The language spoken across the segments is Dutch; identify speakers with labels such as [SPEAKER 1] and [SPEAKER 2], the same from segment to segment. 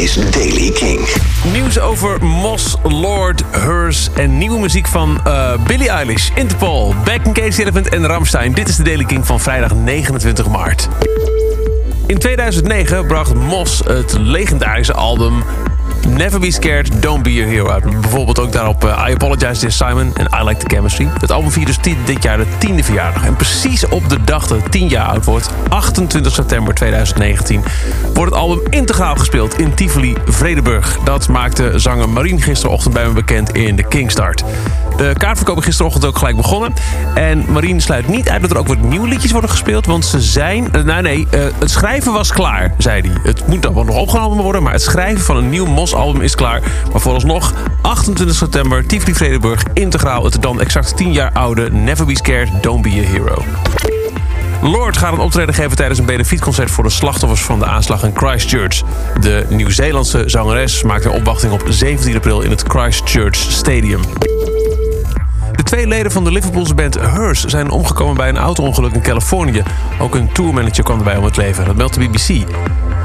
[SPEAKER 1] is Daily King.
[SPEAKER 2] Nieuws over Moss, Lord, Hers en nieuwe muziek van uh, Billie Eilish, Interpol, Back in Case Elephant en Ramstein. Dit is de Daily King van vrijdag 29 maart. In 2009 bracht Moss het legendarische album Never Be Scared, Don't Be a Hero. Bijvoorbeeld ook daarop uh, I Apologize Dear Simon en I Like the Chemistry. Het album viert dus dit jaar de tiende verjaardag. En precies op de dag dat het tien jaar oud wordt, 28 september 2019... wordt het album integraal gespeeld in Tivoli, Vredeburg. Dat maakte zanger Marien gisterochtend bij me bekend in de Kingstart. De kaartverkoop is gisterochtend ook gelijk begonnen. En Marien sluit niet uit dat er ook wat nieuwe liedjes worden gespeeld. Want ze zijn... Uh, nou nee, uh, het schrijven was klaar, zei hij. Het moet dan wel nog opgenomen worden. Maar het schrijven van een nieuw Mos-album is klaar. Maar vooralsnog, 28 september, Tivoli Vredenburg, integraal. Het dan exact 10 jaar oude Never Be Scared, Don't Be a Hero. Lord gaat een optreden geven tijdens een benefietconcert voor de slachtoffers van de aanslag in Christchurch. De Nieuw-Zeelandse zangeres maakt een opwachting op 17 april in het Christchurch Stadium. De twee leden van de Liverpoolse band Hearse zijn omgekomen bij een auto-ongeluk in Californië. Ook een tourmanager kwam erbij om het leven, dat meldt de BBC.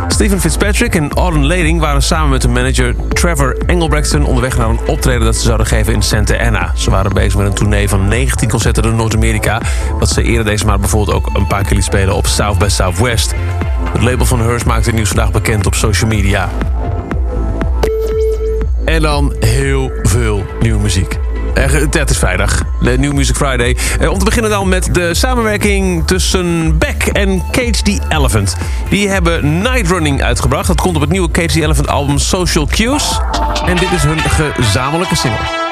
[SPEAKER 2] Stephen Fitzpatrick en Auden Lading waren samen met de manager Trevor Engelbrechtson onderweg naar een optreden dat ze zouden geven in Santa Ana. Ze waren bezig met een tournee van 19 concerten door Noord-Amerika, wat ze eerder deze maand bijvoorbeeld ook een paar keer liet spelen op South by Southwest. Het label van Hearse maakte het nieuws vandaag bekend op social media. En dan heel veel nieuwe muziek. Het is vrijdag, de New Music Friday. Eh, om te beginnen dan met de samenwerking tussen Beck en Cage the Elephant. Die hebben Night Running uitgebracht. Dat komt op het nieuwe Cage the Elephant album Social Cues. En dit is hun gezamenlijke single.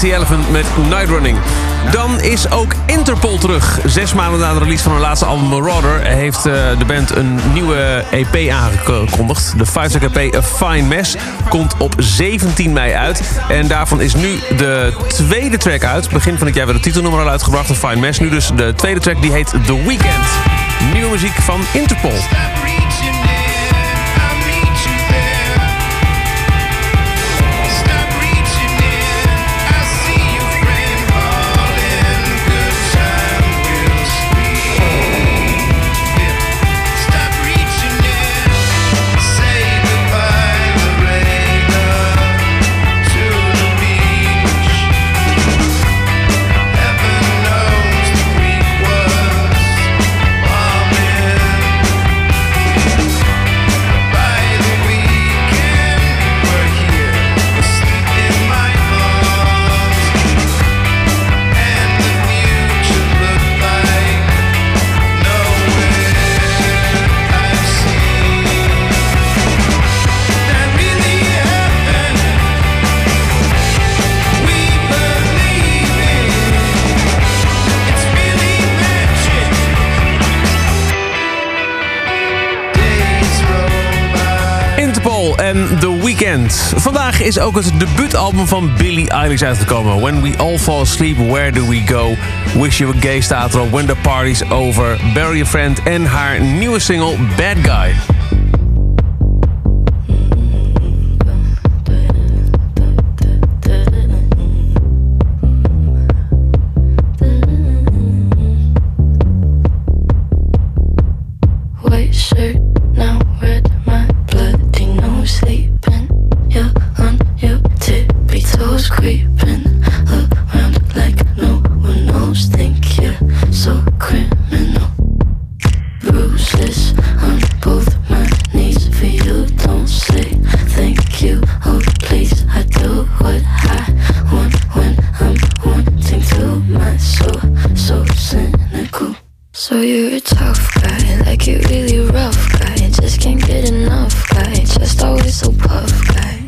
[SPEAKER 2] Cage Elephant met Night Running. Dan is ook Interpol terug. Zes maanden na de release van hun laatste album Marauder... heeft uh, de band een nieuwe EP aangekondigd. De 5 EP A Fine Mess komt op 17 mei uit. En daarvan is nu de tweede track uit. Begin van het jaar werd de titelnummer al uitgebracht, A Fine Mess. Nu dus de tweede track, die heet The Weekend. Nieuwe muziek van Interpol. En The Weeknd. Vandaag is ook het debuutalbum van Billie Eilish uitgekomen. When We All Fall Asleep, Where Do We Go? Wish You a Gay staat. When the Party's Over, Bury a Friend en haar nieuwe single Bad Guy.
[SPEAKER 1] So you're a tough guy, like you really rough guy. Just can't get enough guy, just always so puff guy.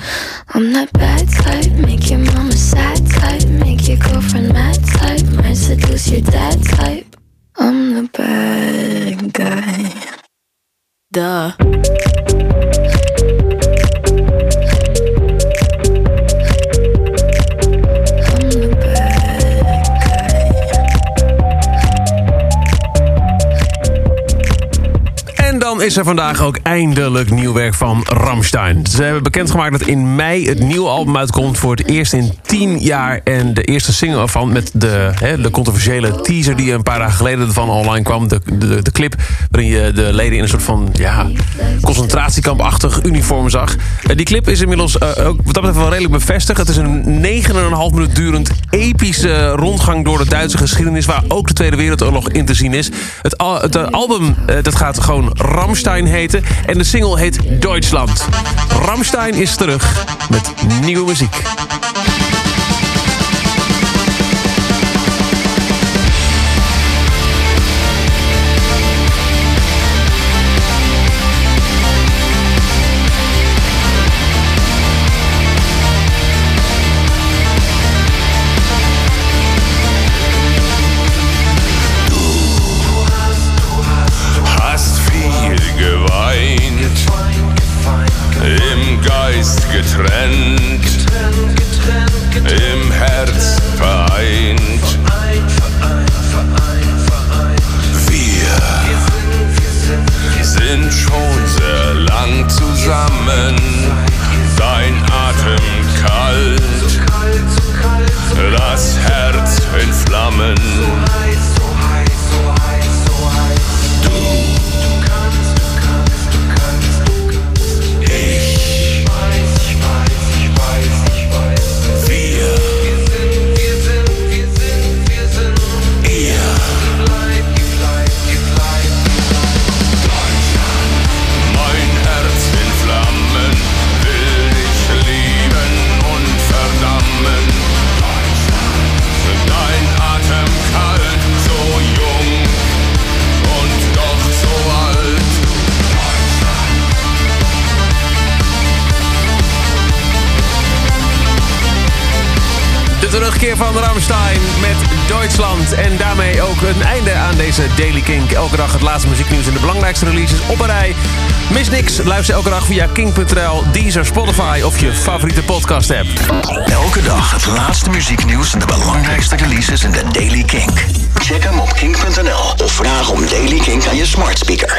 [SPEAKER 1] I'm that bad type, make your mama sad type, make your girlfriend mad type, might seduce your dad type.
[SPEAKER 2] Dan is er vandaag ook eindelijk nieuw werk van Ramstein. Ze hebben bekendgemaakt dat in mei het nieuwe album uitkomt... voor het eerst in tien jaar. En de eerste single ervan met de, de controversiële teaser... die een paar dagen geleden ervan online kwam. De, de, de clip waarin je de leden in een soort van ja, concentratiekampachtig uniform zag. Eh, die clip is inmiddels eh, ook wat dat betreft wel redelijk bevestigd. Het is een 9,5 minuut durend epische rondgang door de Duitse geschiedenis... waar ook de Tweede Wereldoorlog in te zien is. Het, eh, album dat gaat gewoon Ramstein heten. En de single heet Deutschland. Ramstein is terug met nieuwe muziek.
[SPEAKER 3] Sehr lang zusammen, dein Atem kalt, das Herz in Flammen.
[SPEAKER 2] Ramstein met Duitsland. En daarmee ook een einde aan deze Daily Kink. Elke dag het laatste muzieknieuws en de belangrijkste releases op een rij. Mis niks, luister elke dag via kink.nl, Deezer, Spotify of je favoriete podcast app.
[SPEAKER 4] Elke dag het laatste muzieknieuws en de belangrijkste releases in de Daily Kink. Check hem op kink.nl of vraag om Daily Kink aan je smart speaker.